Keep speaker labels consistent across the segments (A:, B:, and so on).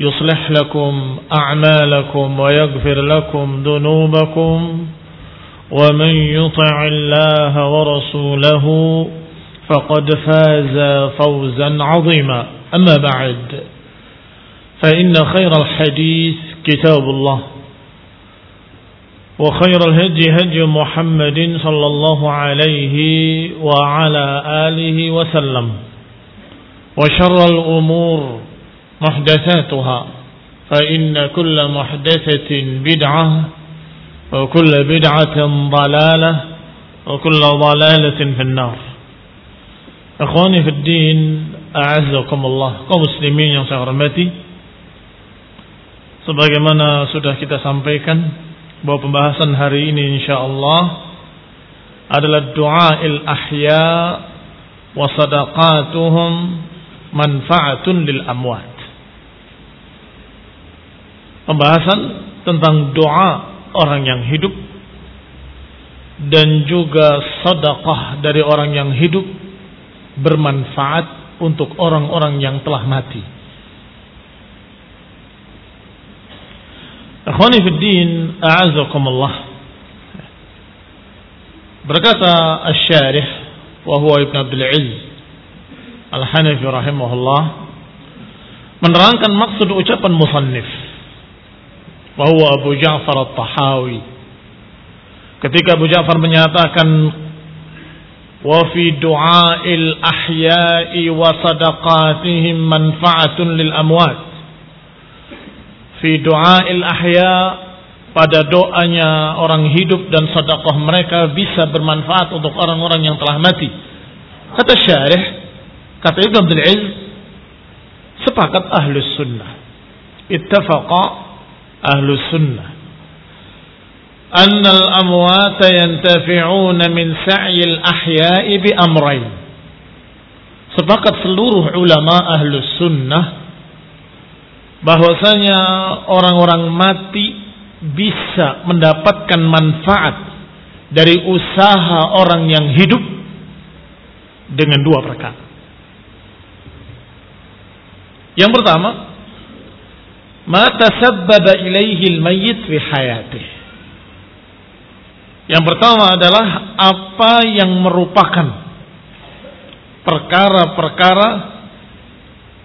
A: يصلح لكم أعمالكم ويغفر لكم ذنوبكم ومن يطع الله ورسوله فقد فاز فوزا عظيما. أما بعد فإن خير الحديث كتاب الله وخير الهدي هدي محمد صلى الله عليه وعلى آله وسلم وشر الأمور محدثاتها فإن كل محدثة بدعة وكل بدعة ضلالة وكل ضلالة في النار Ikhwani fi din, a'azzakumullah, kaum muslimin yang saya hormati. Sebagaimana sudah kita sampaikan bahwa pembahasan hari ini insyaallah adalah doa il ahya wa sadaqatuhum manfaatun lil amwat. Pembahasan tentang doa orang yang hidup dan juga sedekah dari orang yang hidup bermanfaat untuk orang-orang yang telah mati. Akhwani fi din, a'azakumullah. Berkata Asy-Syarih wa huwa Ibn Abdul Aziz Al-Hanafi rahimahullah menerangkan maksud ucapan musannif wa huwa Abu Ja'far At-Tahawi ketika Abu Ja'far menyatakan وفي دعاء الأحياء وصدقاتهم منفعة للأموات في دعاء الأحياء pada doanya orang hidup dan sedekah mereka bisa bermanfaat untuk orang-orang yang telah mati. Kata syarih, kata Ibn Abdul Aziz, sepakat ahlus sunnah. Ittafaqa ahlu sunnah annal amwata yantafi'una min sa'yil ahya'i bi sepakat seluruh ulama ahlu sunnah bahwasanya orang-orang mati bisa mendapatkan manfaat dari usaha orang yang hidup dengan dua perkara. Yang pertama, ma tasabbaba ilaihi al-mayyit fi hayatihi yang pertama adalah apa yang merupakan perkara-perkara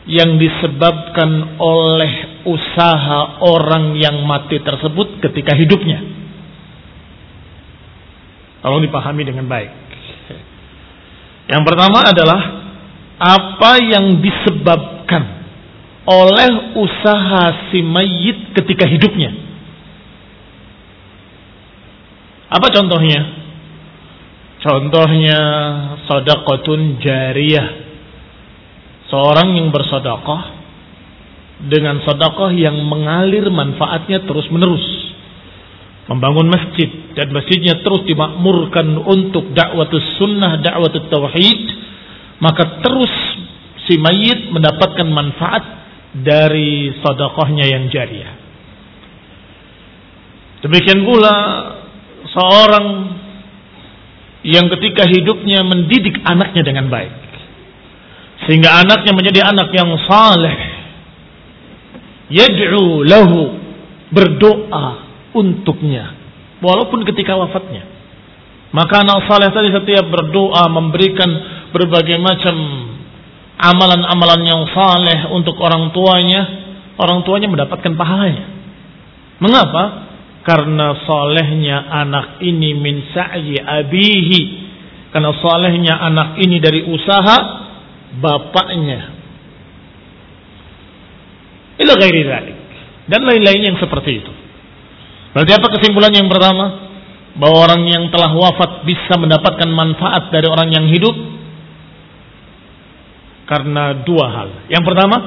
A: yang disebabkan oleh usaha orang yang mati tersebut ketika hidupnya. Tolong dipahami dengan baik. Yang pertama adalah apa yang disebabkan oleh usaha si mayit ketika hidupnya. Apa contohnya? Contohnya sadaqatun jariyah. Seorang yang bersedekah dengan sedekah yang mengalir manfaatnya terus-menerus. Membangun masjid dan masjidnya terus dimakmurkan untuk dakwah sunnah, dakwah tauhid, maka terus si mayit mendapatkan manfaat dari sedekahnya yang jariah. Demikian pula seorang yang ketika hidupnya mendidik anaknya dengan baik. Sehingga anaknya menjadi anak yang saleh. Yad'u lahu berdoa untuknya walaupun ketika wafatnya. Maka anak saleh tadi setiap berdoa memberikan berbagai macam amalan-amalan yang saleh untuk orang tuanya, orang tuanya mendapatkan pahalanya. Mengapa? Karena solehnya anak ini min sa'yi abihi. Karena solehnya anak ini dari usaha bapaknya. Ila ghairi dhalik. Dan lain-lain yang seperti itu. Berarti apa kesimpulan yang pertama? Bahwa orang yang telah wafat bisa mendapatkan manfaat dari orang yang hidup karena dua hal. Yang pertama,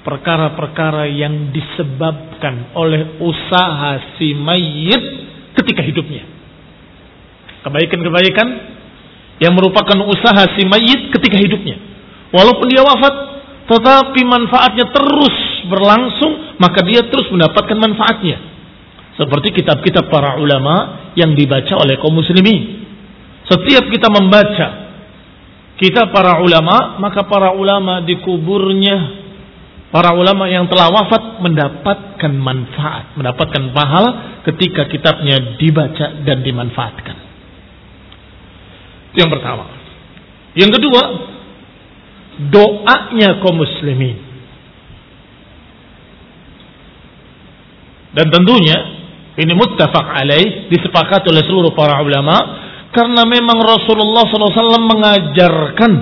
A: perkara-perkara yang disebabkan oleh usaha si mayit ketika hidupnya. Kebaikan-kebaikan yang merupakan usaha si mayit ketika hidupnya. Walaupun dia wafat, tetapi manfaatnya terus berlangsung, maka dia terus mendapatkan manfaatnya. Seperti kitab-kitab para ulama yang dibaca oleh kaum muslimin. Setiap kita membaca kitab para ulama, maka para ulama di kuburnya Para ulama yang telah wafat mendapatkan manfaat, mendapatkan pahala ketika kitabnya dibaca dan dimanfaatkan. Yang pertama. Yang kedua, doanya kaum muslimin. Dan tentunya ini muttafaq alaih disepakati oleh seluruh para ulama karena memang Rasulullah SAW mengajarkan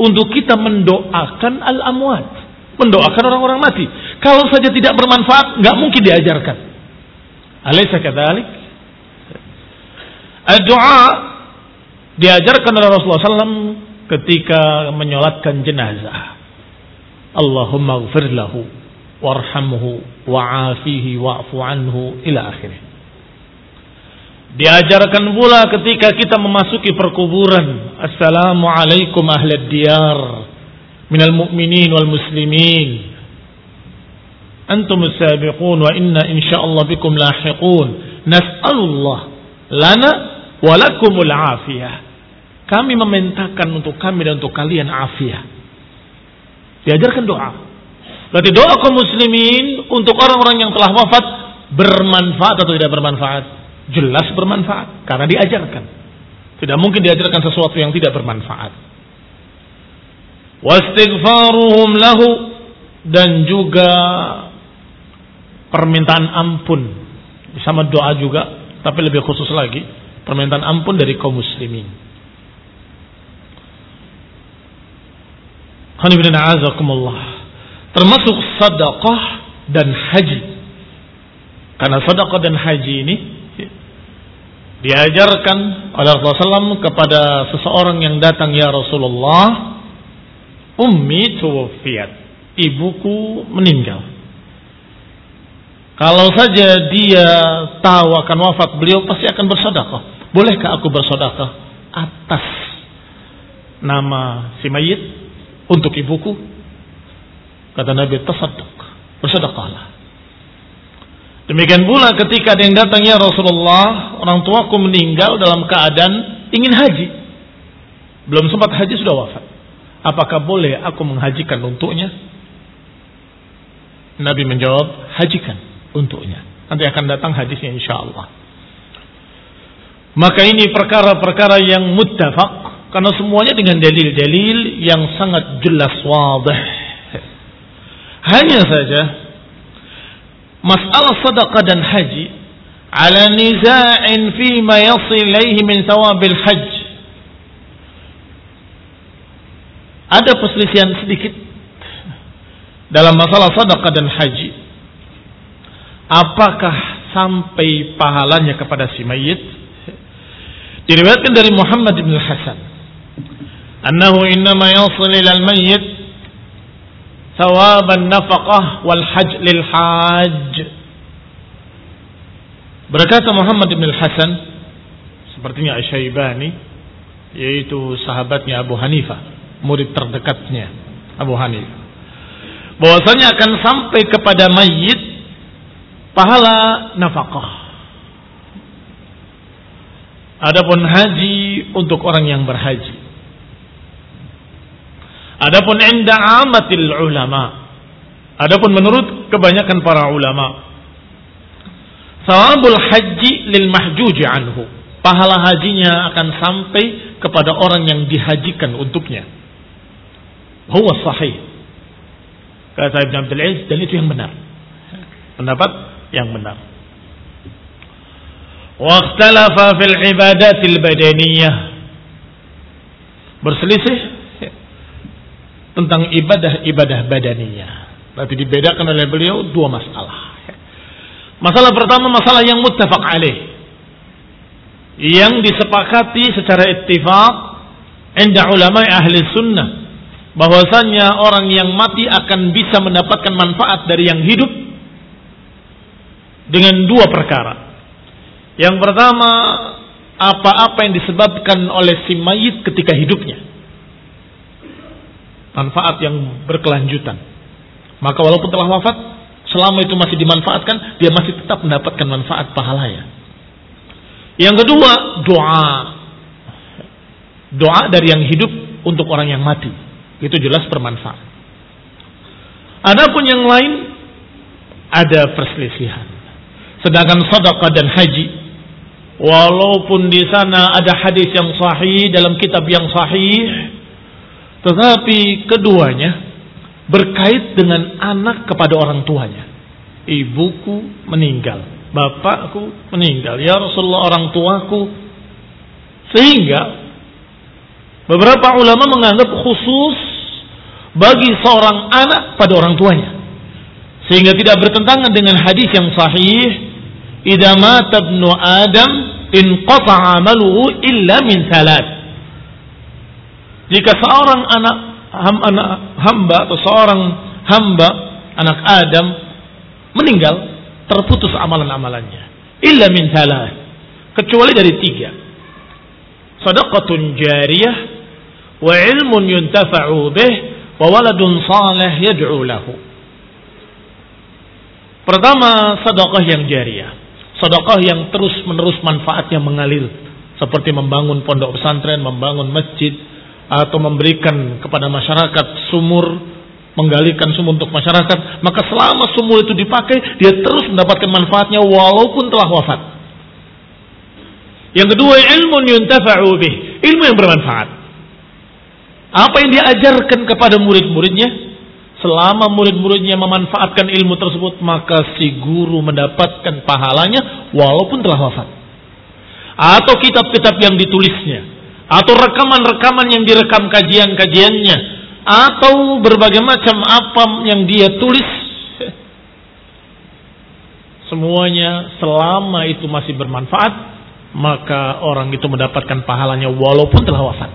A: untuk kita mendoakan al-amwat mendoakan orang-orang mati. Kalau saja tidak bermanfaat, nggak mungkin diajarkan. Alaysa kadzalik? Doa diajarkan oleh Rasulullah SAW ketika menyolatkan jenazah. Allahumma gfir lahu warhamhu wa'afihi wa'fu anhu ila akhirnya. Diajarkan pula ketika kita memasuki perkuburan. Assalamualaikum ahli diyar. Minal mu'minin wal muslimin. Antum sabiqun wa inna insyaallah bikum lahiqun. Nas'alullah lana wa lakumul afiyah. Kami memintakan untuk kami dan untuk kalian afiyah. Diajarkan doa. Berarti doa kaum muslimin untuk orang-orang yang telah wafat bermanfaat atau tidak bermanfaat jelas bermanfaat karena diajarkan. Tidak mungkin diajarkan sesuatu yang tidak bermanfaat. Wastighfaruhum lahu dan juga permintaan ampun. Sama doa juga tapi lebih khusus lagi permintaan ampun dari kaum muslimin. Termasuk sedekah dan haji. Karena sedekah dan haji ini diajarkan oleh Rasulullah SAW kepada seseorang yang datang ya Rasulullah Ummi tuwafiyat. Ibuku meninggal. Kalau saja dia tahu akan wafat beliau pasti akan bersedekah. Bolehkah aku bersedekah atas nama si mayit untuk ibuku? Kata Nabi tasaddaq. Bersedekahlah. Demikian pula ketika ada yang datang ya Rasulullah, orang tuaku meninggal dalam keadaan ingin haji. Belum sempat haji sudah wafat. Apakah boleh aku menghajikan untuknya? Nabi menjawab, hajikan untuknya. Nanti akan datang hadisnya insya Allah. Maka ini perkara-perkara yang muttafaq karena semuanya dengan dalil-dalil yang sangat jelas wadah. Hanya saja masalah sedekah dan haji ala niza'in fi ma yasil ilaihi min thawabil hajj. Ada perselisihan sedikit dalam masalah sedekah dan haji. Apakah sampai pahalanya kepada si mayit? Diriwayatkan dari Muhammad bin Hasan. Annahu innama yasil ila al-mayyit thawab an-nafaqah wal hajj lil hajj berkata Muhammad bin Hasan sepertinya Asy-Syaibani yaitu sahabatnya Abu Hanifah murid terdekatnya Abu Hanifah bahwasanya akan sampai kepada mayit pahala nafkah. Adapun haji untuk orang yang berhaji. Adapun inda amatil ulama. Adapun menurut kebanyakan para ulama. Sawabul haji lil mahjuji anhu. Pahala hajinya akan sampai kepada orang yang dihajikan untuknya. Huwa sahih. Kata Ibn Abdul Aziz dan itu yang benar. Pendapat yang benar. Waqtalafa fil ibadatil badaniyah. Berselisih tentang ibadah-ibadah badaniyah. Berarti dibedakan oleh beliau dua masalah. Masalah pertama masalah yang muttafaq alaih. Yang disepakati secara ittifaq inda ulama ahli sunnah bahwasanya orang yang mati akan bisa mendapatkan manfaat dari yang hidup dengan dua perkara. Yang pertama, apa-apa yang disebabkan oleh si mayit ketika hidupnya. Manfaat yang berkelanjutan. Maka walaupun telah wafat, selama itu masih dimanfaatkan, dia masih tetap mendapatkan manfaat pahalanya. Yang kedua, doa. Doa dari yang hidup untuk orang yang mati itu jelas bermanfaat. Adapun yang lain ada perselisihan. Sedangkan sedekah dan haji walaupun di sana ada hadis yang sahih dalam kitab yang sahih tetapi keduanya berkait dengan anak kepada orang tuanya. Ibuku meninggal, bapakku meninggal, ya Rasulullah orang tuaku sehingga Beberapa ulama menganggap khusus bagi seorang anak pada orang tuanya. Sehingga tidak bertentangan dengan hadis yang sahih, "Idza mata Adam in qata'a amaluhu illa min salat." Jika seorang anak, ham, anak hamba atau seorang hamba anak Adam meninggal, terputus amalan-amalannya. Illa min salat. Kecuali dari tiga. Sadaqatun jariyah wa ilmun yuntafa'u bih wa waladun salih yad'u lahu. Pertama, sedekah yang jariah. Sedekah yang terus-menerus manfaatnya mengalir seperti membangun pondok pesantren, membangun masjid atau memberikan kepada masyarakat sumur, menggalikan sumur untuk masyarakat, maka selama sumur itu dipakai, dia terus mendapatkan manfaatnya walaupun telah wafat. Yang kedua, ilmu yuntafa'u ilmu yang bermanfaat. Apa yang diajarkan kepada murid-muridnya? Selama murid-muridnya memanfaatkan ilmu tersebut, maka si guru mendapatkan pahalanya walaupun telah wafat. Atau kitab-kitab yang ditulisnya, atau rekaman-rekaman yang direkam kajian-kajiannya, atau berbagai macam apa yang dia tulis. Semuanya selama itu masih bermanfaat, maka orang itu mendapatkan pahalanya walaupun telah wafat.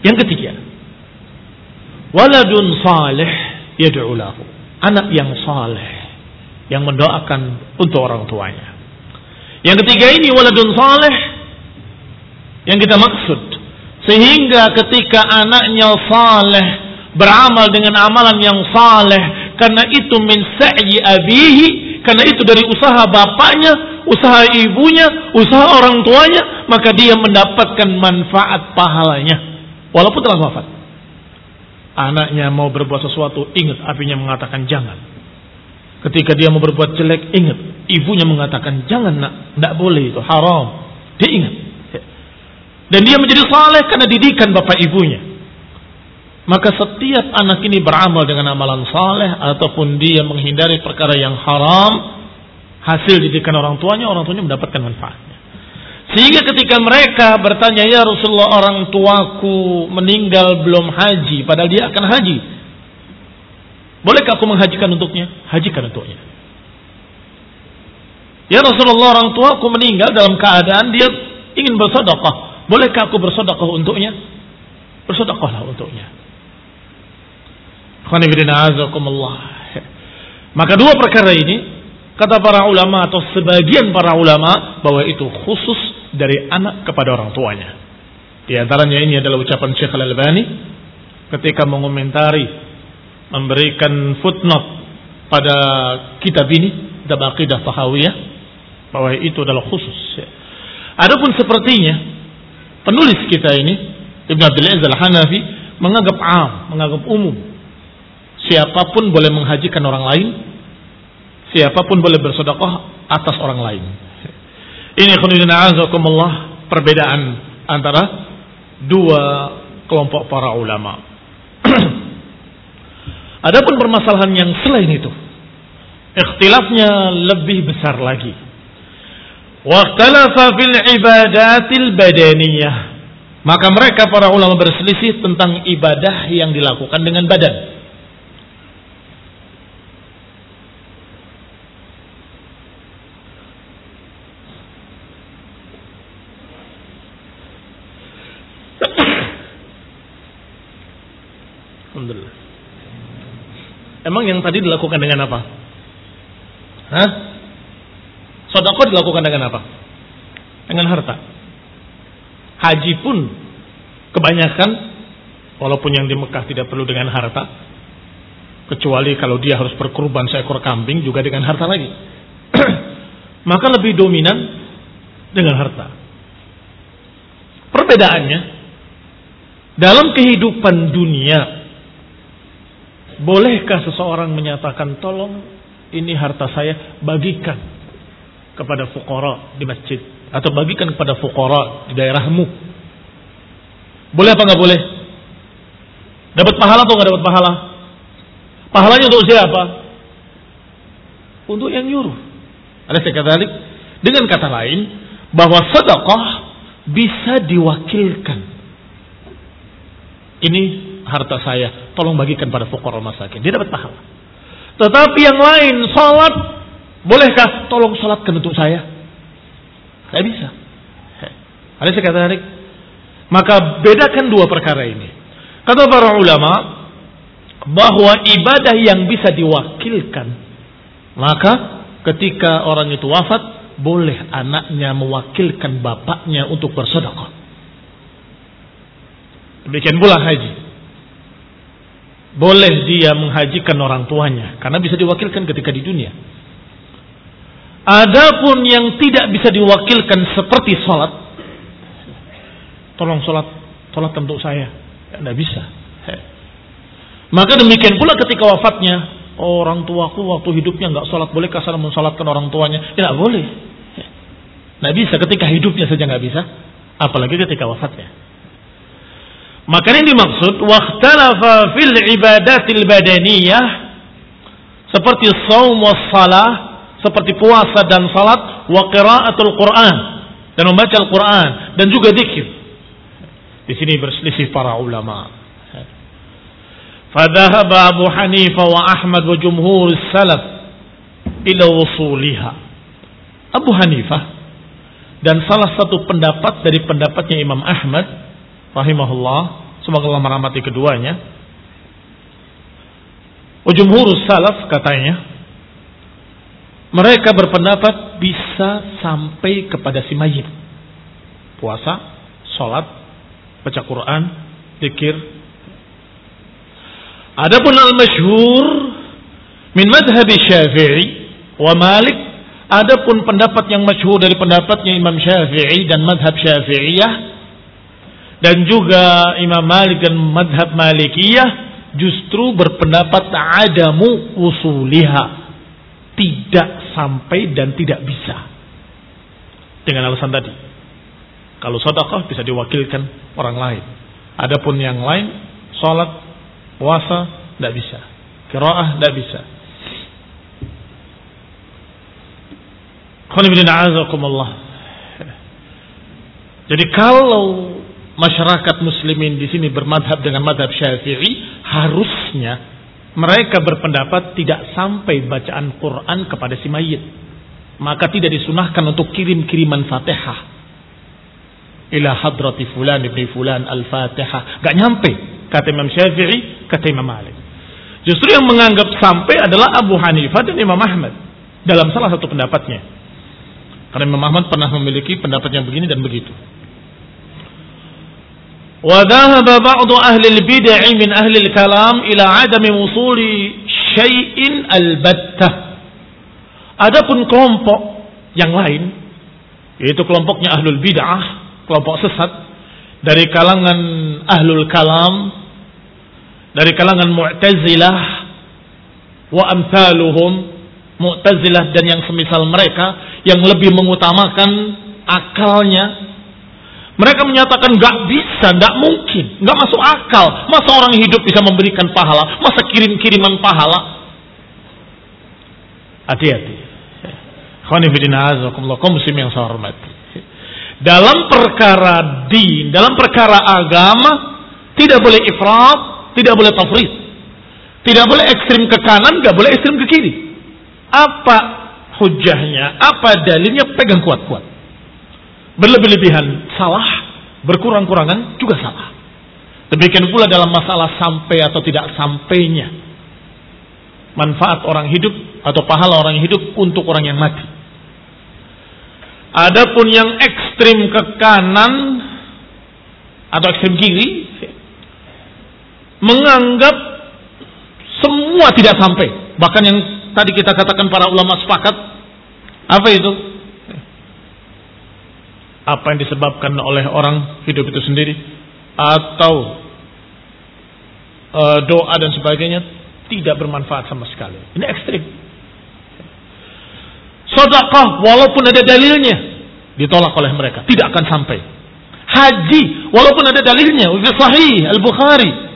A: Yang ketiga, waladun salih yad'u lahu. Anak yang saleh yang mendoakan untuk orang tuanya. Yang ketiga ini waladun saleh yang kita maksud sehingga ketika anaknya saleh beramal dengan amalan yang saleh karena itu min sa'i abihi karena itu dari usaha bapaknya, usaha ibunya, usaha orang tuanya, maka dia mendapatkan manfaat pahalanya walaupun telah wafat. Anaknya mau berbuat sesuatu, ingat apinya mengatakan jangan. Ketika dia mau berbuat jelek, ingat ibunya mengatakan jangan nak, tidak boleh itu haram. Dia ingat. Dan dia menjadi saleh karena didikan bapak ibunya. Maka setiap anak ini beramal dengan amalan saleh ataupun dia menghindari perkara yang haram, hasil didikan orang tuanya, orang tuanya mendapatkan manfaatnya. Sehingga ketika mereka bertanya, ya Rasulullah orang tuaku meninggal belum haji, padahal dia akan haji. Bolehkah aku menghajikan untuknya? Hajikan untuknya. Ya Rasulullah orang tua aku meninggal dalam keadaan dia ingin bersedekah. Bolehkah aku bersedekah untuknya? Bersedekahlah untuknya. Maka dua perkara ini kata para ulama atau sebagian para ulama bahwa itu khusus dari anak kepada orang tuanya. Di antaranya ini adalah ucapan Syekh Al-Albani ketika mengomentari memberikan footnote pada kitab ini kitab Aqidah Tahawiyah bahwa itu adalah khusus. Adapun sepertinya penulis kita ini Ibn Abdul Aziz Al-Hanafi menganggap am, menganggap umum. Siapa pun boleh menghajikan orang lain, siapa pun boleh bersedekah atas orang lain. Ini khonidina azakumullah perbedaan antara dua kelompok para ulama. Adapun permasalahan yang selain itu, ikhtilafnya lebih besar lagi. Waktalafa fil ibadatil badaniyah. Maka mereka para ulama berselisih tentang ibadah yang dilakukan dengan badan. Alhamdulillah. Emang yang tadi dilakukan dengan apa? Hah? Sodako dilakukan dengan apa? Dengan harta. Haji pun kebanyakan, walaupun yang di Mekah tidak perlu dengan harta, kecuali kalau dia harus berkurban seekor kambing juga dengan harta lagi. Maka lebih dominan dengan harta. Perbedaannya dalam kehidupan dunia, bolehkah seseorang menyatakan tolong ini harta saya bagikan kepada fukara di masjid atau bagikan kepada fukara di daerahmu. Boleh apa nggak boleh? Dapat pahala atau nggak dapat pahala? Pahalanya untuk siapa? Untuk yang nyuruh. Ada sekadalik dengan kata lain bahwa sedekah bisa diwakilkan. Ini harta saya, tolong bagikan pada fukara masakin. Dia dapat pahala. Tetapi yang lain, salat Bolehkah tolong sholatkan untuk saya? Tidak bisa. Ada sekata tarik. Maka bedakan dua perkara ini. Kata para ulama bahwa ibadah yang bisa diwakilkan maka ketika orang itu wafat boleh anaknya mewakilkan bapaknya untuk bersedekah. Demikian pula haji. Boleh dia menghajikan orang tuanya karena bisa diwakilkan ketika di dunia. Adapun yang tidak bisa diwakilkan seperti sholat, tolong sholat, sholat untuk saya, tidak bisa. Maka demikian pula ketika wafatnya, orang tuaku waktu hidupnya nggak sholat, boleh kasar mensolatkan orang tuanya? Ya tidak boleh. Tidak bisa ketika hidupnya saja nggak bisa, apalagi ketika wafatnya. Maka ini dimaksud wakhtalafa fil ibadatil badaniyah seperti saum was salah seperti puasa dan salat wa qiraatul Quran dan membaca Al-Quran dan juga zikir. Di sini berselisih para ulama. Fadhahaba Abu Hanifah wa Ahmad wa jumhur salaf ila wusuliha. Abu Hanifah dan salah satu pendapat dari pendapatnya Imam Ahmad rahimahullah, semoga Allah merahmati keduanya. Wa jumhur salaf katanya mereka berpendapat bisa sampai kepada si mayit. Puasa, sholat, baca Quran, zikir. Adapun al-masyhur min madhab Syafi'i wa Malik, adapun pendapat yang masyhur dari pendapatnya Imam Syafi'i dan madhab Syafi'iyah dan juga Imam Malik dan madhab Malikiyah justru berpendapat adamu usuliha tidak sampai dan tidak bisa. Dengan alasan tadi. Kalau sedekah bisa diwakilkan orang lain. Adapun yang lain, sholat, puasa, tidak bisa. Kiraah, tidak bisa. Jadi kalau masyarakat muslimin di sini bermadhab dengan madhab syafi'i, harusnya mereka berpendapat tidak sampai bacaan Quran kepada si mayit. maka tidak disunahkan untuk kirim-kiriman Fatihah ila hadrati fulan ibni fulan al-Fatihah. Gak nyampe kata Imam Syafi'i, kata Imam Malik. Justru yang menganggap sampai adalah Abu Hanifah dan Imam Ahmad dalam salah satu pendapatnya. Karena Imam Ahmad pernah memiliki pendapat yang begini dan begitu. وذهب بعض أهل البدع من أهل الكلام إلى عدم وصول شيء البتة Adapun kelompok yang lain yaitu kelompoknya ahlul bid'ah, kelompok sesat dari kalangan ahlul kalam, dari kalangan mu'tazilah wa amsaluhum, mu'tazilah dan yang semisal mereka yang lebih mengutamakan akalnya mereka menyatakan nggak bisa, nggak mungkin, nggak masuk akal. Masa orang hidup bisa memberikan pahala? Masa kirim-kiriman pahala? Hati-hati. muslim yang saya hormati. Dalam perkara din, dalam perkara agama, tidak boleh ifrat, tidak boleh tafrid. Tidak boleh ekstrim ke kanan, nggak boleh ekstrim ke kiri. Apa hujahnya, apa dalilnya, pegang kuat-kuat. Berlebih-lebihan salah, berkurang-kurangan juga salah. Demikian pula dalam masalah sampai atau tidak sampainya. Manfaat orang hidup atau pahala orang hidup untuk orang yang mati. Adapun yang ekstrim ke kanan atau ekstrim kiri menganggap semua tidak sampai. Bahkan yang tadi kita katakan para ulama sepakat apa itu? Apa yang disebabkan oleh orang hidup itu sendiri atau e, doa dan sebagainya tidak bermanfaat sama sekali. Ini ekstrim. Sedekah walaupun ada dalilnya ditolak oleh mereka, tidak akan sampai. Haji walaupun ada dalilnya, sahih Al-Bukhari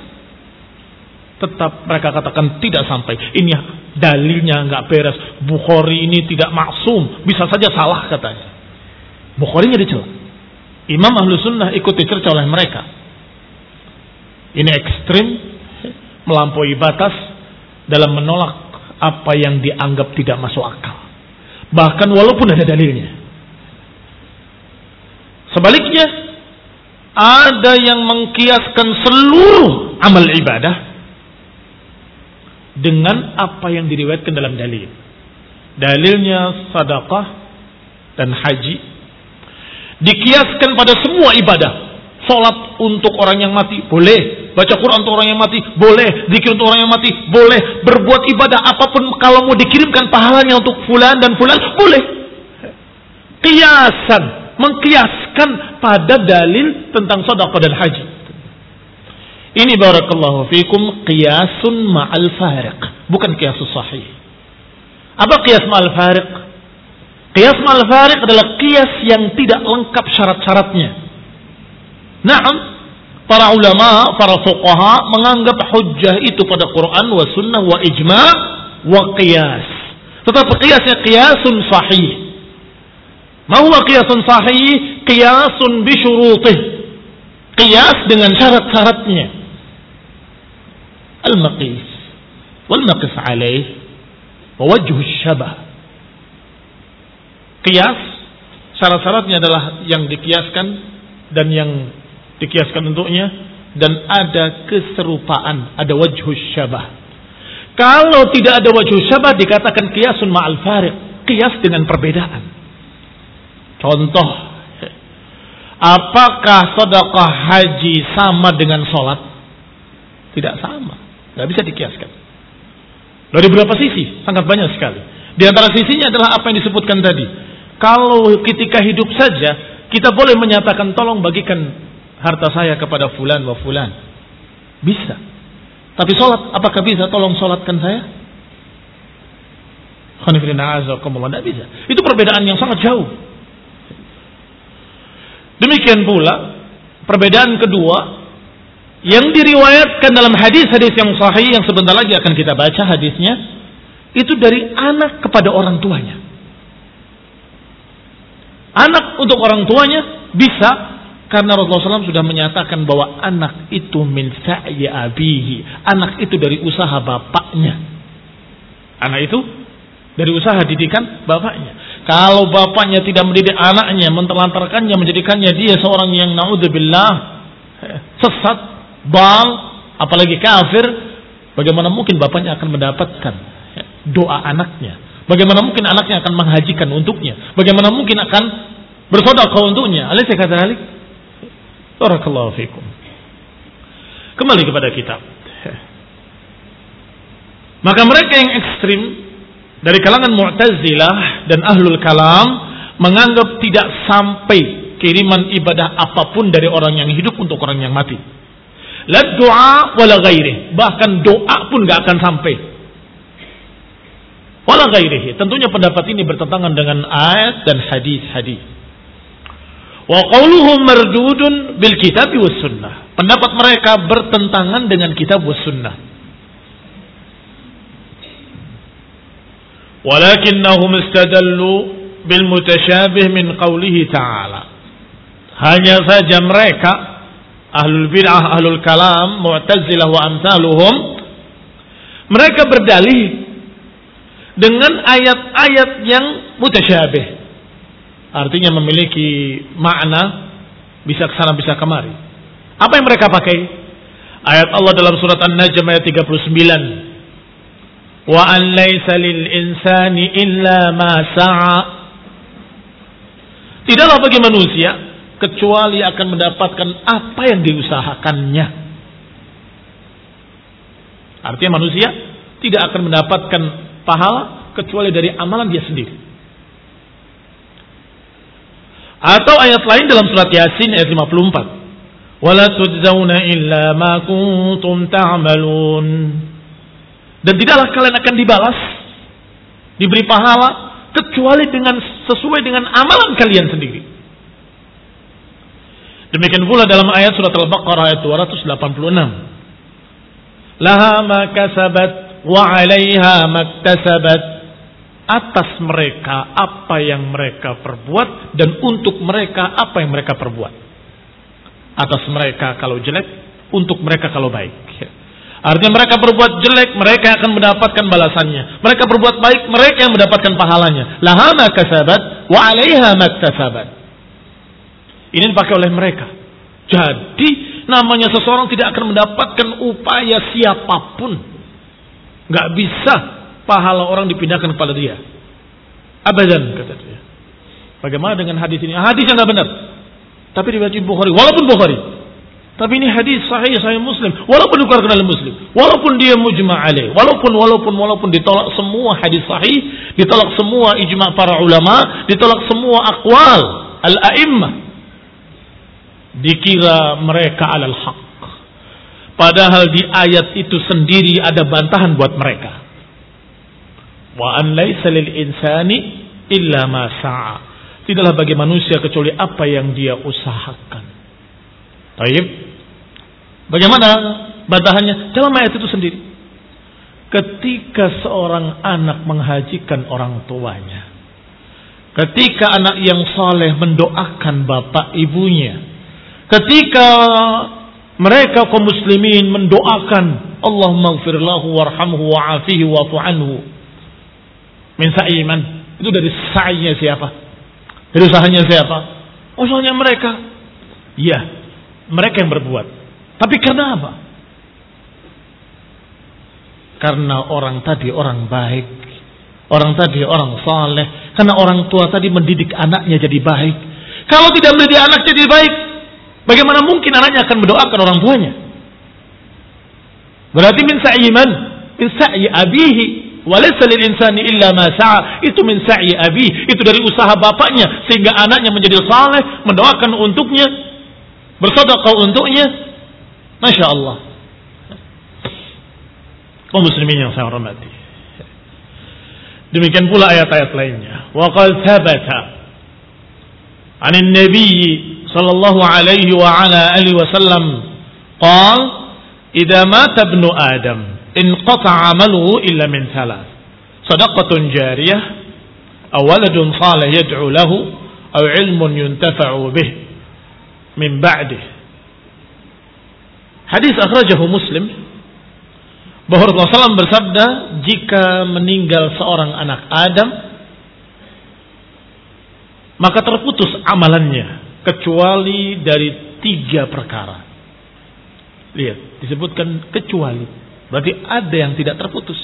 A: tetap mereka katakan tidak sampai. Ini dalilnya nggak beres. Bukhari ini tidak maksum, bisa saja salah katanya. Bukhari nya dicela. Imam ahlu sunnah ikut dicerca oleh mereka. Ini ekstrim, melampaui batas dalam menolak apa yang dianggap tidak masuk akal. Bahkan walaupun ada dalilnya. Sebaliknya, ada yang mengkiaskan seluruh amal ibadah dengan apa yang diriwayatkan dalam dalil. Dalilnya sadaqah dan haji Dikiaskan pada semua ibadah. Salat untuk orang yang mati boleh, baca Quran untuk orang yang mati boleh, zikir untuk orang yang mati boleh, berbuat ibadah apa pun kalau mau dikirimkan pahalanya untuk fulan dan fulan boleh. Kiasan, mengkiaskan pada dalil tentang sedekah dan haji. Ini barakallahu fikum qiyasun ma'al fariq, bukan qiyasus sahih. Apa qiyas ma'al fariq? Qiyas mal farik adalah qiyas yang tidak lengkap syarat-syaratnya. Naam, para ulama, para fuqaha menganggap hujjah itu pada Quran wa sunnah wa ijma' wa qiyas. Tetapi qiyasnya qiyasun sahih. Ma huwa qiyasun sahih? Qiyasun bi syurutih. Qiyas dengan syarat-syaratnya. Al-maqis wal maqis alaih wa wajhu syabah Kias syarat-syaratnya adalah yang dikiaskan dan yang dikiaskan untuknya dan ada keserupaan, ada wajhus syabah. Kalau tidak ada wajhus syabah dikatakan kiasun ma'al farid, kias dengan perbedaan. Contoh, apakah sedekah haji sama dengan sholat? Tidak sama, nggak bisa dikiaskan. Dari berapa sisi? Sangat banyak sekali. Di antara sisinya adalah apa yang disebutkan tadi kalau ketika hidup saja kita boleh menyatakan tolong bagikan harta saya kepada fulan wa fulan. Bisa. Tapi sholat, apakah bisa tolong sholatkan saya? Tidak bisa. Itu perbedaan yang sangat jauh. Demikian pula perbedaan kedua yang diriwayatkan dalam hadis-hadis yang sahih yang sebentar lagi akan kita baca hadisnya itu dari anak kepada orang tuanya. Anak untuk orang tuanya bisa karena Rasulullah SAW sudah menyatakan bahwa anak itu min sa'yi abihi. Anak itu dari usaha bapaknya. Anak itu dari usaha didikan bapaknya. Kalau bapaknya tidak mendidik anaknya, mentelantarkannya, menjadikannya dia seorang yang naudzubillah sesat, bal, apalagi kafir, bagaimana mungkin bapaknya akan mendapatkan doa anaknya? Bagaimana mungkin anaknya akan menghajikan untuknya? Bagaimana mungkin akan bersedekah untuknya? Alaysa kadzalik? Barakallahu fikum. Kembali kepada kitab. Maka mereka yang ekstrim dari kalangan Mu'tazilah dan Ahlul Kalam menganggap tidak sampai kiriman ibadah apa pun dari orang yang hidup untuk orang yang mati. La doa wala ghairi. Bahkan doa pun gak akan sampai. Wala ghairihi. Tentunya pendapat ini bertentangan dengan ayat dan hadis-hadis. Wa qawluhum mardudun bil kitab was sunnah. Pendapat mereka bertentangan dengan kitab was sunnah. walakinnahum istadallu bil mutashabih min qawlihi ta'ala hanya saja mereka ahlul bid'ah ahlul kalam mu'tazilah wa amsaluhum mereka berdalih dengan ayat-ayat yang mutasyabih. Artinya memiliki makna bisa ke sana bisa kemari. Apa yang mereka pakai? Ayat Allah dalam surat An-Najm ayat 39 wa an laysa lil insani illa ma sa'a. Tidaklah bagi manusia kecuali akan mendapatkan apa yang diusahakannya. Artinya manusia tidak akan mendapatkan pahala kecuali dari amalan dia sendiri atau ayat lain dalam surat Yasin ayat 54 wala tujzauna illa ma kuntum ta'malun dan tidaklah kalian akan dibalas, diberi pahala, kecuali dengan sesuai dengan amalan kalian sendiri. Demikian pula dalam ayat surat Al-Baqarah ayat 286. Laha ma kasabat wa 'alaiha maktasabat. Atas mereka apa yang mereka perbuat dan untuk mereka apa yang mereka perbuat. Atas mereka kalau jelek, untuk mereka kalau baik. Artinya mereka berbuat jelek, mereka akan mendapatkan balasannya. Mereka berbuat baik, mereka yang mendapatkan pahalanya. Lahana kasabat wa 'alaiha maktasabat. Ini dipakai oleh mereka. Jadi namanya seseorang tidak akan mendapatkan upaya siapa pun. Gak bisa pahala orang dipindahkan kepada dia. Abadan kata dia. Bagaimana dengan hadis ini? Hadis yang tidak benar. Tapi riwayat Bukhari, walaupun Bukhari, tapi ini hadis sahih sahih Muslim, walaupun dikeluarkan oleh Muslim, walaupun dia mujma' alaih, walaupun walaupun walaupun ditolak semua hadis sahih, ditolak semua ijma' para ulama, ditolak semua akwal al-a'immah. Dikira mereka alal haq. Padahal di ayat itu sendiri ada bantahan buat mereka. Wa an laisa lil insani illa ma sa'a. Tidaklah bagi manusia kecuali apa yang dia usahakan. Baik. Bagaimana bantahannya? Dalam ayat itu sendiri. Ketika seorang anak menghajikan orang tuanya. Ketika anak yang saleh mendoakan bapak ibunya. Ketika mereka kaum muslimin mendoakan Allahumma gfirlahu warhamhu wa'afihi wa'fu. Min sa'iman. Itu dari sa'inya siapa? Dari usahanya siapa? Usahanya mereka. Ya, mereka yang berbuat. Tapi karena apa? Karena orang tadi orang baik. Orang tadi orang saleh. Karena orang tua tadi mendidik anaknya jadi baik. Kalau tidak mendidik anak jadi baik, Bagaimana mungkin anaknya akan mendoakan orang tuanya? Berarti min sa'yi man? Min sa'i abihi. Walaysa lil insani illa ma sa'a. Itu min sa'i abihi. Itu dari usaha bapaknya. Sehingga anaknya menjadi saleh. Mendoakan untuknya. Bersadaqah untuknya. Masya Allah. Kaum muslimin yang saya hormati. Demikian pula ayat-ayat lainnya. Wa qad thabata 'an an-nabiyyi sallallahu alaihi wa ala alihi wasallam qala idza mata ibnu adam inqata amaluhu illa min thalath. Sadaqatun jariyah aw waladun salih yad'u lahu aw ilmun yuntafa'u bih min ba'dih hadis akhrajahu muslim bahwa Rasulullah SAW bersabda jika meninggal seorang anak Adam maka terputus amalannya kecuali dari tiga perkara. Lihat, disebutkan kecuali. Berarti ada yang tidak terputus.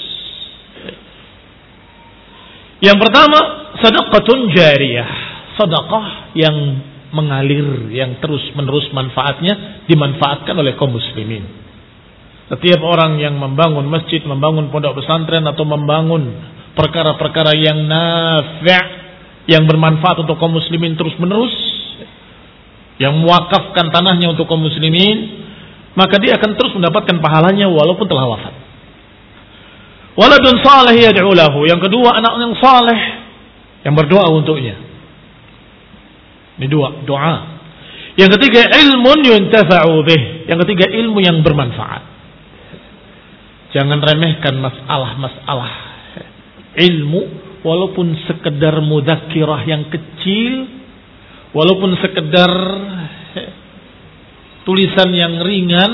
A: Yang pertama, sedekatun jariyah. Sedekah yang mengalir, yang terus-menerus manfaatnya dimanfaatkan oleh kaum muslimin. Setiap orang yang membangun masjid, membangun pondok pesantren atau membangun perkara-perkara yang nafi' yang bermanfaat untuk kaum muslimin terus-menerus, yang mewakafkan tanahnya untuk kaum muslimin, maka dia akan terus mendapatkan pahalanya walaupun telah wafat. Waladun saleh yad'u lahu. Yang kedua anak yang saleh yang berdoa untuknya. Ini dua, doa. Yang ketiga ilmun. Yang ketiga ilmu yang bermanfaat. Jangan remehkan masalah-masalah ilmu walaupun sekedar mudakirah yang kecil, walaupun sekedar tulisan yang ringan,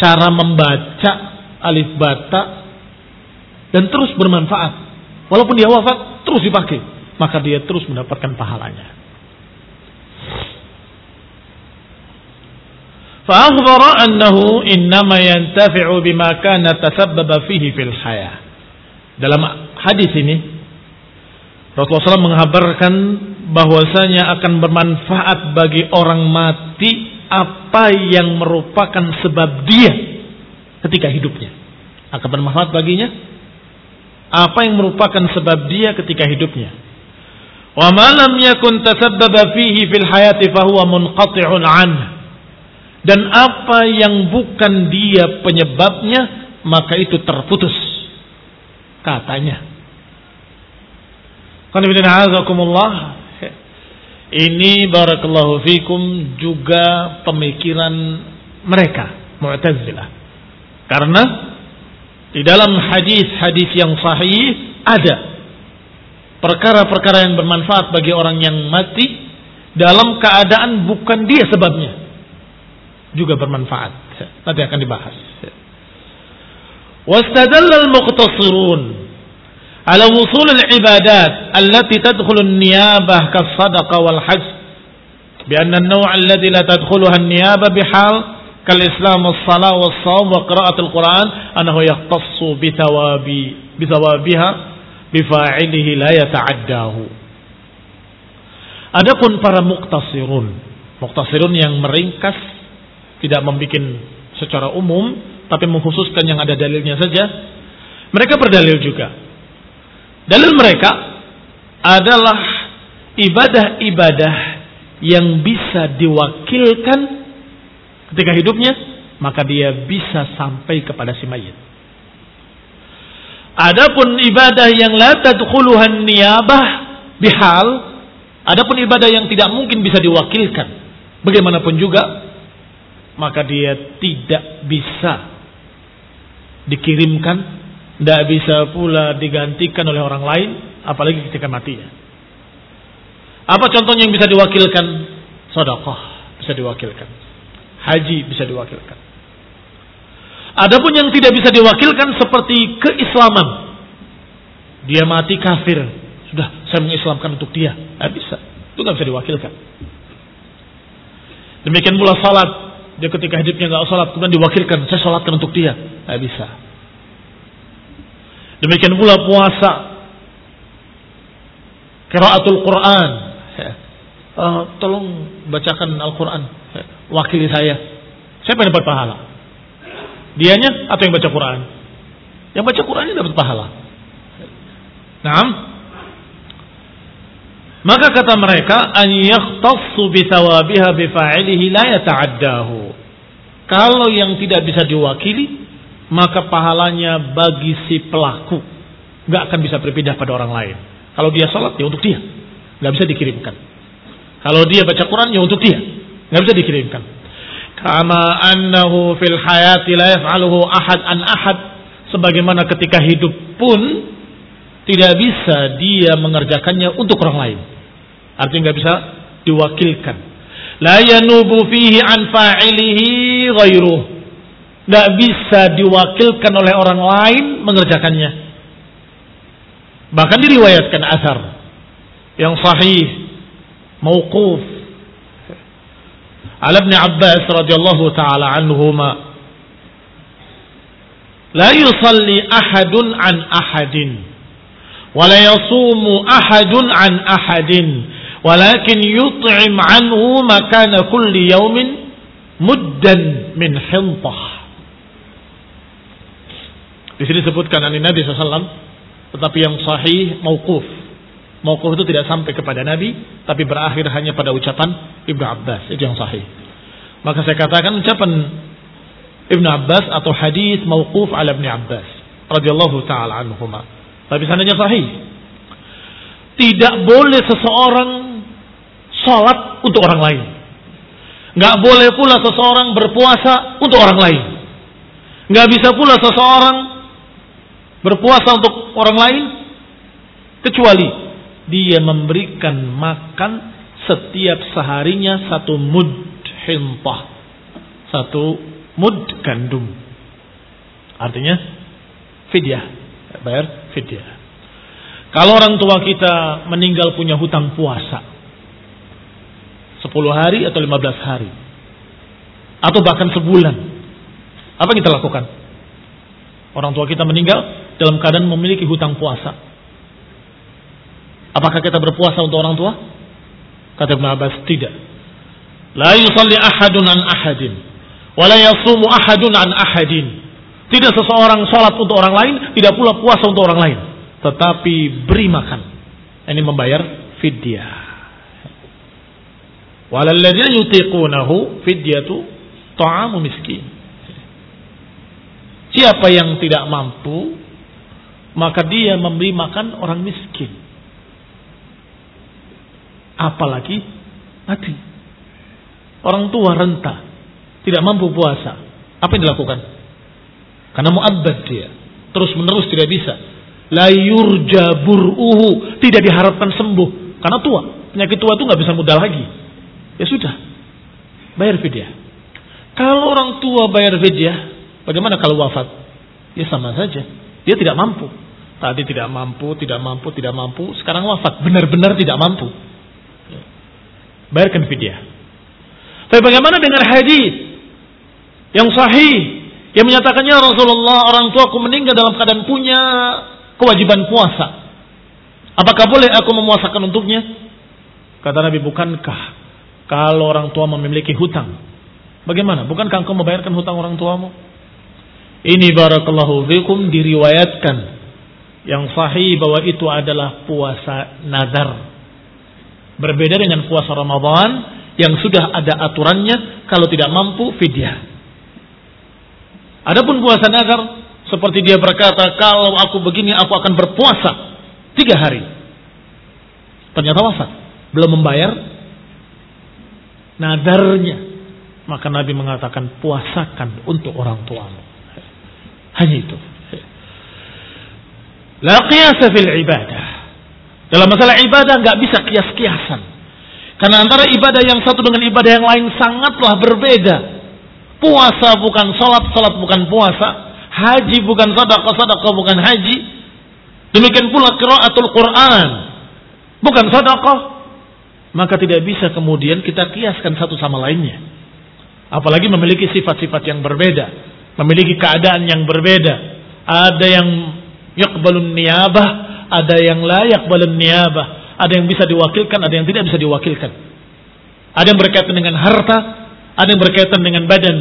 A: cara membaca alif bata dan terus bermanfaat. Walaupun dia wafat terus dipakai, maka dia terus mendapatkan pahalanya. فأخبر أنه إنما ينتفع بما كان تسبب فيه في الحياة. Dalam hadis ini Rasulullah SAW menghabarkan bahwasanya akan bermanfaat bagi orang mati apa yang merupakan sebab dia ketika hidupnya. Akan bermanfaat baginya apa yang merupakan sebab dia ketika hidupnya. Wa ma lam yakun tasabbaba fihi fil hayati fahuwa munqati'un an. Dan apa yang bukan dia penyebabnya maka itu terputus katanya. Ini barakallahu fikum juga pemikiran mereka Mu'tazilah. Karena di dalam hadis-hadis yang sahih ada perkara-perkara yang bermanfaat bagi orang yang mati dalam keadaan bukan dia sebabnya juga bermanfaat. Nanti akan dibahas ala wusul al-ibadat allati tadkhulu an-niyabah kas-sadaqah wal hajj bi anna an-naw' alladhi la tadkhuluha an-niyabah bihal kal-islam was-salah was-sawm wa qira'at al-Qur'an annahu yahtassu bi thawabi bi thawabiha bi fa'ilihi la yata'addahu. Adapun para muktasirun muktasirun yang meringkas tidak membuat secara umum tapi mengkhususkan yang ada dalilnya saja mereka berdalil juga. Dalil mereka adalah ibadah-ibadah yang bisa diwakilkan ketika hidupnya, maka dia bisa sampai kepada si mayit. Adapun ibadah yang la tadkhuluhan niyabah bihal, adapun ibadah yang tidak mungkin bisa diwakilkan, bagaimanapun juga, maka dia tidak bisa dikirimkan tidak bisa pula digantikan oleh orang lain, apalagi ketika matinya. Apa contohnya yang bisa diwakilkan? Sodakoh bisa diwakilkan. Haji bisa diwakilkan. Adapun yang tidak bisa diwakilkan seperti keislaman. Dia mati kafir. Sudah, saya mengislamkan untuk dia. Tidak bisa. Itu nggak bisa diwakilkan. Demikian pula salat. Dia ketika hidupnya nggak salat, kemudian diwakilkan. Saya salatkan untuk dia. Tidak bisa. Demikian pula puasa. Kiraatul Quran. Uh, tolong bacakan Al-Quran. Wakili saya. Siapa yang dapat pahala? Dianya atau yang baca Quran? Yang baca Quran dapat pahala. Nah, maka kata mereka an yakhtassu bi thawabiha bi la yata'addahu. Kalau yang tidak bisa diwakili maka pahalanya bagi si pelaku nggak akan bisa berpindah pada orang lain. Kalau dia sholat ya untuk dia, nggak bisa dikirimkan. Kalau dia baca Quran ya untuk dia, nggak bisa dikirimkan. Kama annahu fil hayati la ahad an ahad. Sebagaimana ketika hidup pun tidak bisa dia mengerjakannya untuk orang lain. Artinya nggak bisa diwakilkan. La yanubu fihi an fa'ilihi nggak bisa diwakilkan oleh orang lain mengerjakannya. Bahkan diriwayatkan asar yang sahih mauquf. Ala Ibn Abbas radhiyallahu taala anhuma. La yusalli ahadun an ahadin. Wa la yasumu ahadun an ahadin. Walakin yut'im anhu makana kulli yawmin muddan min di sini disebutkan dari Nabi SAW tetapi yang sahih mauquf Mauquf itu tidak sampai kepada Nabi, tapi berakhir hanya pada ucapan Ibnu Abbas. Itu yang sahih. Maka saya katakan ucapan Ibnu Abbas atau hadis mauquf ala Ibnu Abbas radhiyallahu taala anhuma. Tapi sanadnya sahih. Tidak boleh seseorang sholat untuk orang lain. Nggak boleh pula seseorang berpuasa untuk orang lain. Nggak bisa pula seseorang berpuasa untuk orang lain kecuali dia memberikan makan setiap seharinya satu mud hintah. Satu mud gandum. Artinya fidyah. Bayar fidyah. Kalau orang tua kita meninggal punya hutang puasa. 10 hari atau 15 hari. Atau bahkan sebulan. Apa yang kita lakukan? Orang tua kita meninggal dalam keadaan memiliki hutang puasa Apakah kita berpuasa untuk orang tua? Kata Ibn Abbas, tidak. La yusalli ahadun an ahadin. Wa la yasumu ahadun an ahadin. Tidak seseorang sholat untuk orang lain, tidak pula puasa untuk orang lain. Tetapi beri makan. Ini membayar fidyah. Walalladzina yutiqunahu fidyatu ta'amu miskin. Siapa yang tidak mampu, maka dia memberi makan orang miskin apalagi mati. Orang tua renta, tidak mampu puasa. Apa yang dilakukan? Karena muabbad dia. Terus menerus tidak bisa. La yurja bur'uhu. Tidak diharapkan sembuh. Karena tua. Penyakit tua itu nggak bisa mudah lagi. Ya sudah. Bayar fidyah. Kalau orang tua bayar fidyah, bagaimana kalau wafat? Ya sama saja. Dia tidak mampu. Tadi tidak mampu, tidak mampu, tidak mampu. Sekarang wafat. Benar-benar tidak mampu bayarkan fidyah. Tapi bagaimana dengan hadis yang sahih yang menyatakannya Rasulullah orang tuaku meninggal dalam keadaan punya kewajiban puasa. Apakah boleh aku memuasakan untuknya? Kata Nabi, bukankah kalau orang tua memiliki hutang? Bagaimana? Bukankah engkau membayarkan hutang orang tuamu? Ini barakallahu fikum diriwayatkan yang sahih bahwa itu adalah puasa nazar. Berbeda dengan puasa Ramadan yang sudah ada aturannya kalau tidak mampu fidyah. Adapun puasa nazar seperti dia berkata kalau aku begini aku akan berpuasa tiga hari. Ternyata wafat belum membayar nadarnya. Maka Nabi mengatakan puasakan untuk orang tuamu. Hanya itu. La qiyasa fil ibadah. Dalam masalah ibadah nggak bisa kias-kiasan. Karena antara ibadah yang satu dengan ibadah yang lain sangatlah berbeda. Puasa bukan sholat, sholat bukan puasa. Haji bukan sadaqah, sadaqah bukan haji. Demikian pula qiraatul Quran. Bukan sadaqah. Maka tidak bisa kemudian kita kiaskan satu sama lainnya. Apalagi memiliki sifat-sifat yang berbeda. Memiliki keadaan yang berbeda. Ada yang yaqbalun niyabah ada yang layak balen niabah, ada yang bisa diwakilkan, ada yang tidak bisa diwakilkan. Ada yang berkaitan dengan harta, ada yang berkaitan dengan badan,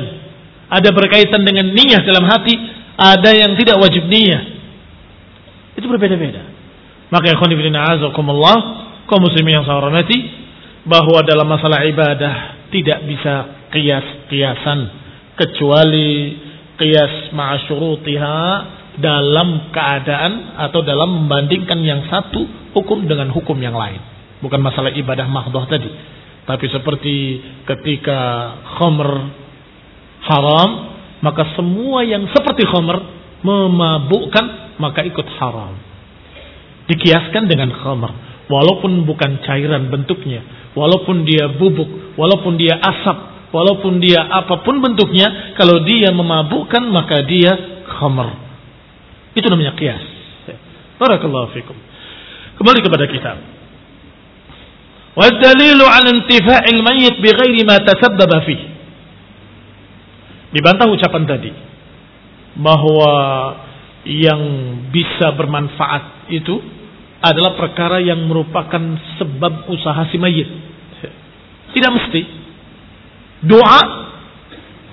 A: ada berkaitan dengan niat dalam hati, ada yang tidak wajib niat. Itu berbeda-beda. Maka ya khonifidina azakumullah, kaum muslimin yang saya hormati, bahwa dalam masalah ibadah tidak bisa kias-kiasan kecuali kias ma'asyurutiha dalam keadaan atau dalam membandingkan yang satu hukum dengan hukum yang lain. Bukan masalah ibadah mahdoh tadi. Tapi seperti ketika khomer haram, maka semua yang seperti khomer memabukkan, maka ikut haram. Dikiaskan dengan khomer. Walaupun bukan cairan bentuknya. Walaupun dia bubuk. Walaupun dia asap. Walaupun dia apa pun bentuknya, kalau dia memabukkan maka dia khamr. Itu namanya kias. Barakallahu fikum. Kembali kepada kita. Wa dalilu 'ala intifa'il mayyit bighairi ma tasabbaba fi. Dibantah ucapan tadi bahwa yang bisa bermanfaat itu adalah perkara yang merupakan sebab usaha si mayit. Tidak mesti Doa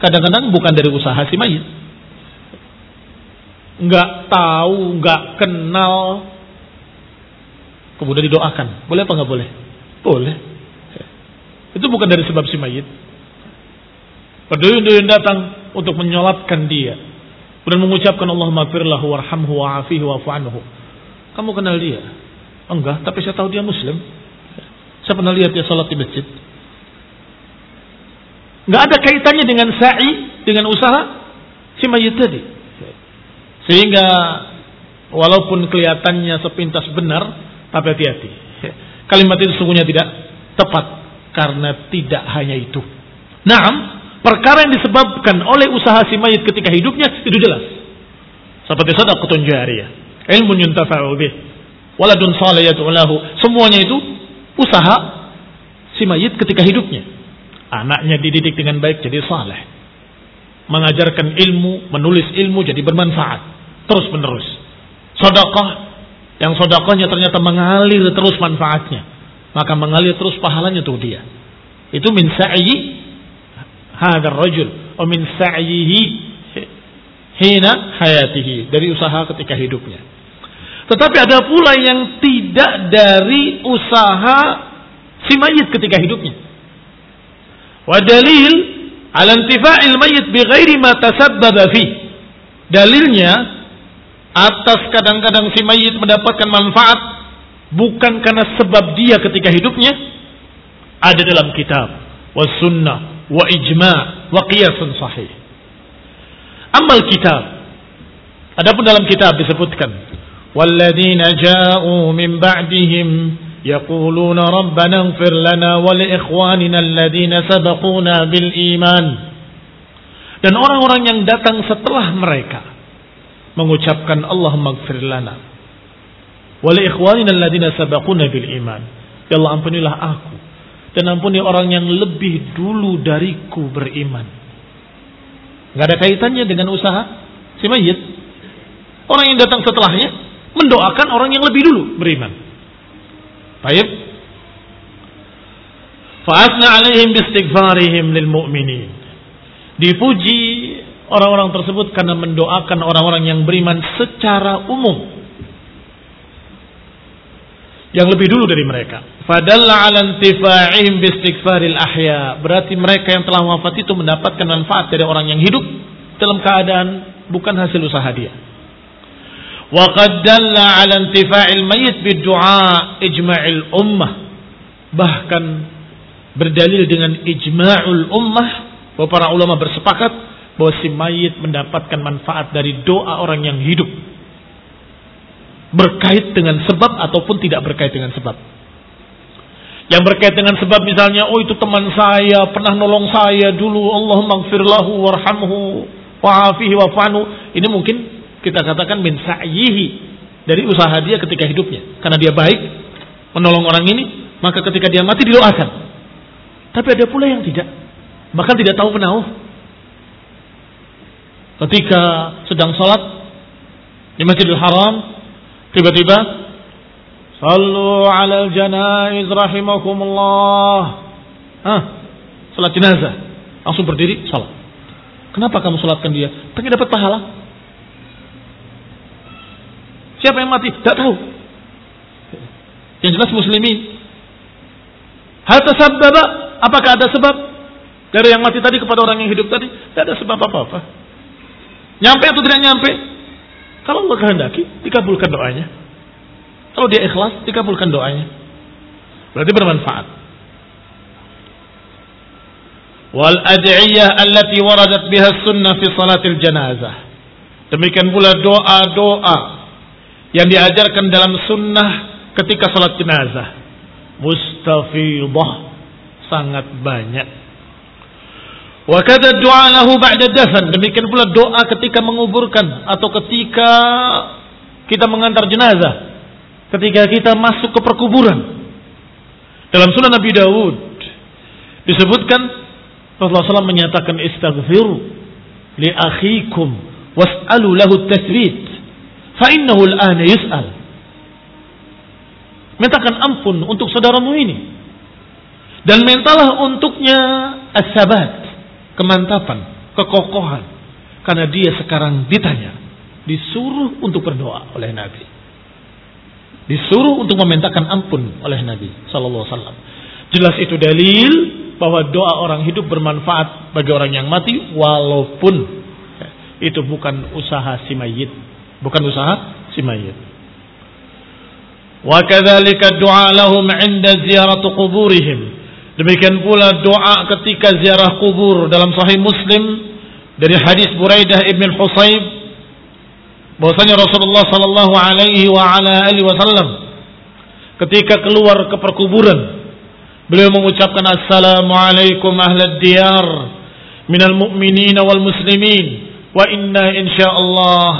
A: kadang-kadang bukan dari usaha si mayit. Enggak tahu, enggak kenal, kemudian didoakan. Boleh apa enggak boleh? Boleh. Itu bukan dari sebab si mayit. Berduyun-duyun datang untuk menyolatkan dia. Dan mengucapkan Allah mafirlahu warhamhu wa'afihi wa'afu anhu. Kamu kenal dia? Enggak, tapi saya tahu dia muslim. Saya pernah lihat dia sholat di masjid. Enggak ada kaitannya dengan sa'i, dengan usaha si mayit tadi. Sehingga walaupun kelihatannya sepintas benar, tapi hati-hati. Kalimat itu sungguhnya tidak tepat karena tidak hanya itu. Nah, perkara yang disebabkan oleh usaha si mayit ketika hidupnya itu jelas. Seperti sadaqatun jariyah, ilmu yuntafa'u bih, waladun salih. Semuanya itu usaha si mayit ketika hidupnya. Anaknya dididik dengan baik jadi saleh. Mengajarkan ilmu, menulis ilmu jadi bermanfaat. Terus menerus. Sedekah yang sodakohnya ternyata mengalir terus manfaatnya. Maka mengalir terus pahalanya tuh dia. Itu min sa'yi hadar rajul. O min sa'yihi hina hayatihi. Dari usaha ketika hidupnya. Tetapi ada pula yang tidak dari usaha si mayit ketika hidupnya. Wa dalil ala intifa'il mayit bi ghairi ma tasabbaba fi. Dalilnya atas kadang-kadang si mayit mendapatkan manfaat bukan karena sebab dia ketika hidupnya ada dalam kitab wa sunnah wa ijma' wa qiyasun sahih amal kitab adapun dalam kitab disebutkan walladzina ja'u min ba'dihim lana wa li ikhwanina alladhina sabaquna bil iman dan orang-orang yang datang setelah mereka mengucapkan Allah maghfir lana. Wali ikhwanina alladhina sabaquna bil iman. Ya Allah ampunilah aku dan ampuni orang yang lebih dulu dariku beriman. Gak ada kaitannya dengan usaha si mayit. Orang yang datang setelahnya mendoakan orang yang lebih dulu beriman. Baik. Fa'asna alaihim bistighfarihim lil mu'minin. Dipuji orang-orang tersebut karena mendoakan orang-orang yang beriman secara umum yang lebih dulu dari mereka. Fadalla 'ala intifa'ihim bistighfaril ahya. Berarti mereka yang telah wafat itu mendapatkan manfaat dari orang yang hidup dalam keadaan bukan hasil usaha dia. Qad dalla 'ala intifa'il mayyit biddu'a ijma'il ummah. Bahkan berdalil dengan ijma'ul ummah bahwa para ulama bersepakat bahwa si mayit mendapatkan manfaat dari doa orang yang hidup. Berkait dengan sebab ataupun tidak berkait dengan sebab. Yang berkait dengan sebab misalnya, oh itu teman saya, pernah nolong saya dulu, Allahumma gfirlahu warhamhu wa'afihi wa'fanu. Ini mungkin kita katakan min sa'yihi dari usaha dia ketika hidupnya. Karena dia baik, menolong orang ini, maka ketika dia mati didoakan. Tapi ada pula yang tidak. Bahkan tidak tahu menahu ketika sedang sholat di Masjidil Haram tiba-tiba Sallu ala janaiz rahimakumullah ah, Salat jenazah Langsung berdiri salat Kenapa kamu salatkan dia? Pengen dapat pahala Siapa yang mati? Tidak tahu Yang jelas muslimin Hal tersababa Apakah ada sebab Dari yang mati tadi kepada orang yang hidup tadi Tidak ada sebab apa-apa Nyampe atau tidak nyampe? Kalau Allah kehendaki, dikabulkan doanya. Kalau dia ikhlas, dikabulkan doanya. Berarti bermanfaat. Wal ad'iyah allati waradat biha sunnah fi salatil janazah. Demikian pula doa-doa yang diajarkan dalam sunnah ketika salat jenazah. Mustafidah sangat banyak Wa kada doa lahu ba'da dafan. Demikian pula doa ketika menguburkan atau ketika kita mengantar jenazah. Ketika kita masuk ke perkuburan. Dalam sunan Nabi Dawud disebutkan Rasulullah SAW menyatakan istaghfiru li akhikum was'alu lahu tasbit fa innahu al-ana yus'al. Mintakan ampun untuk saudaramu ini. Dan mintalah untuknya as-sabat, kemantapan, kekokohan. Karena dia sekarang ditanya, disuruh untuk berdoa oleh Nabi. Disuruh untuk memintakan ampun oleh Nabi sallallahu. Jelas itu dalil bahwa doa orang hidup bermanfaat bagi orang yang mati walaupun itu bukan usaha si mayit, bukan usaha si mayit. Wa kadzalika du'a lahum 'inda ziyarat quburihim. Demikian pula doa ketika ziarah kubur dalam sahih Muslim dari hadis Buraidah ibn Husayb bahwasanya Rasulullah sallallahu alaihi wa ala alihi wasallam ketika keluar ke perkuburan beliau mengucapkan assalamu alaikum ahlad diyar minal mu'minin wal muslimin wa inna insyaallah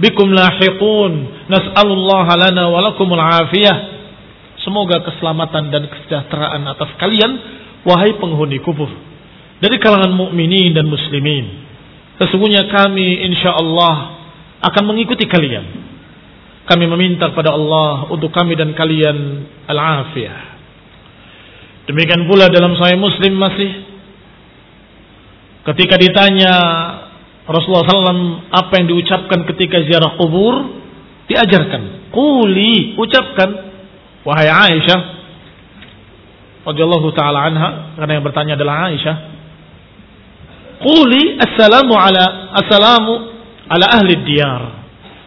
A: bikum lahiqun nas'alullah lana wa lakumul afiyah semoga keselamatan dan kesejahteraan atas kalian wahai penghuni kubur dari kalangan mukminin dan muslimin sesungguhnya kami insyaallah akan mengikuti kalian. Kami meminta kepada Allah untuk kami dan kalian al-afiyah. Demikian pula dalam Sahih Muslim masih ketika ditanya Rasulullah SAW apa yang diucapkan ketika ziarah kubur diajarkan. Kuli ucapkan wahai Aisyah radhiyallahu taala anha karena yang bertanya adalah Aisyah. Kuli assalamu ala assalamu ala ahli diyar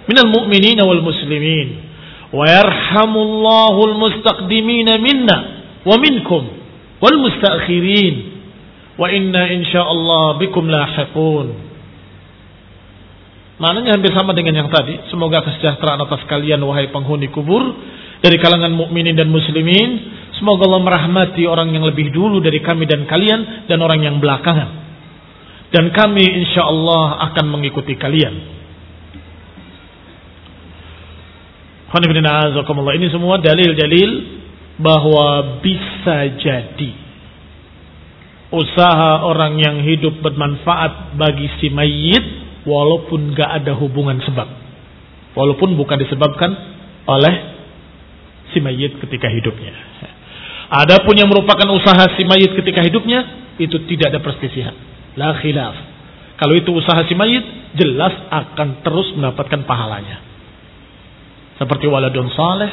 A: minal mu'minina wal muslimin wa yarhamullahu al mustaqdimina minna wa minkum wal mustaakhirin wa inna insyaallah bikum lahiqun Maknanya hampir sama dengan yang tadi. Semoga kesejahteraan atas kalian wahai penghuni kubur dari kalangan mukminin dan muslimin. Semoga Allah merahmati orang yang lebih dulu dari kami dan kalian dan orang yang belakangan dan kami insya Allah akan mengikuti kalian. Ini semua dalil-dalil bahwa bisa jadi usaha orang yang hidup bermanfaat bagi si mayit walaupun gak ada hubungan sebab. Walaupun bukan disebabkan oleh si mayit ketika hidupnya. Adapun yang merupakan usaha si mayit ketika hidupnya itu tidak ada perselisihan. La khilaf. Kalau itu usaha si mayit, jelas akan terus mendapatkan pahalanya. Seperti waladun saleh,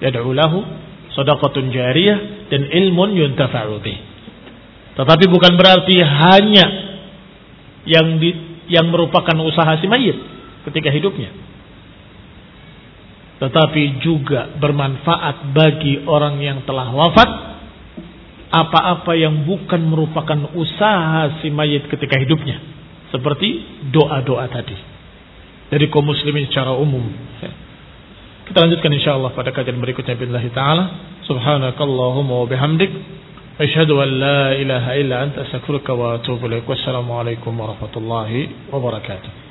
A: yad'u lahu, sadaqatun jariyah, dan ilmun yuntafa'u Tetapi bukan berarti hanya yang di, yang merupakan usaha si mayit ketika hidupnya. Tetapi juga bermanfaat bagi orang yang telah wafat apa-apa yang bukan merupakan usaha si mayit ketika hidupnya. Seperti doa-doa tadi. Dari kaum muslimin secara umum. Kita lanjutkan insyaAllah pada kajian berikutnya. Billahi ta'ala. Subhanakallahumma wa bihamdik. أشهد أن لا إله إلا أنت أستغفرك وأتوب إليك. والسلام عليكم ورحمة الله وبركاته.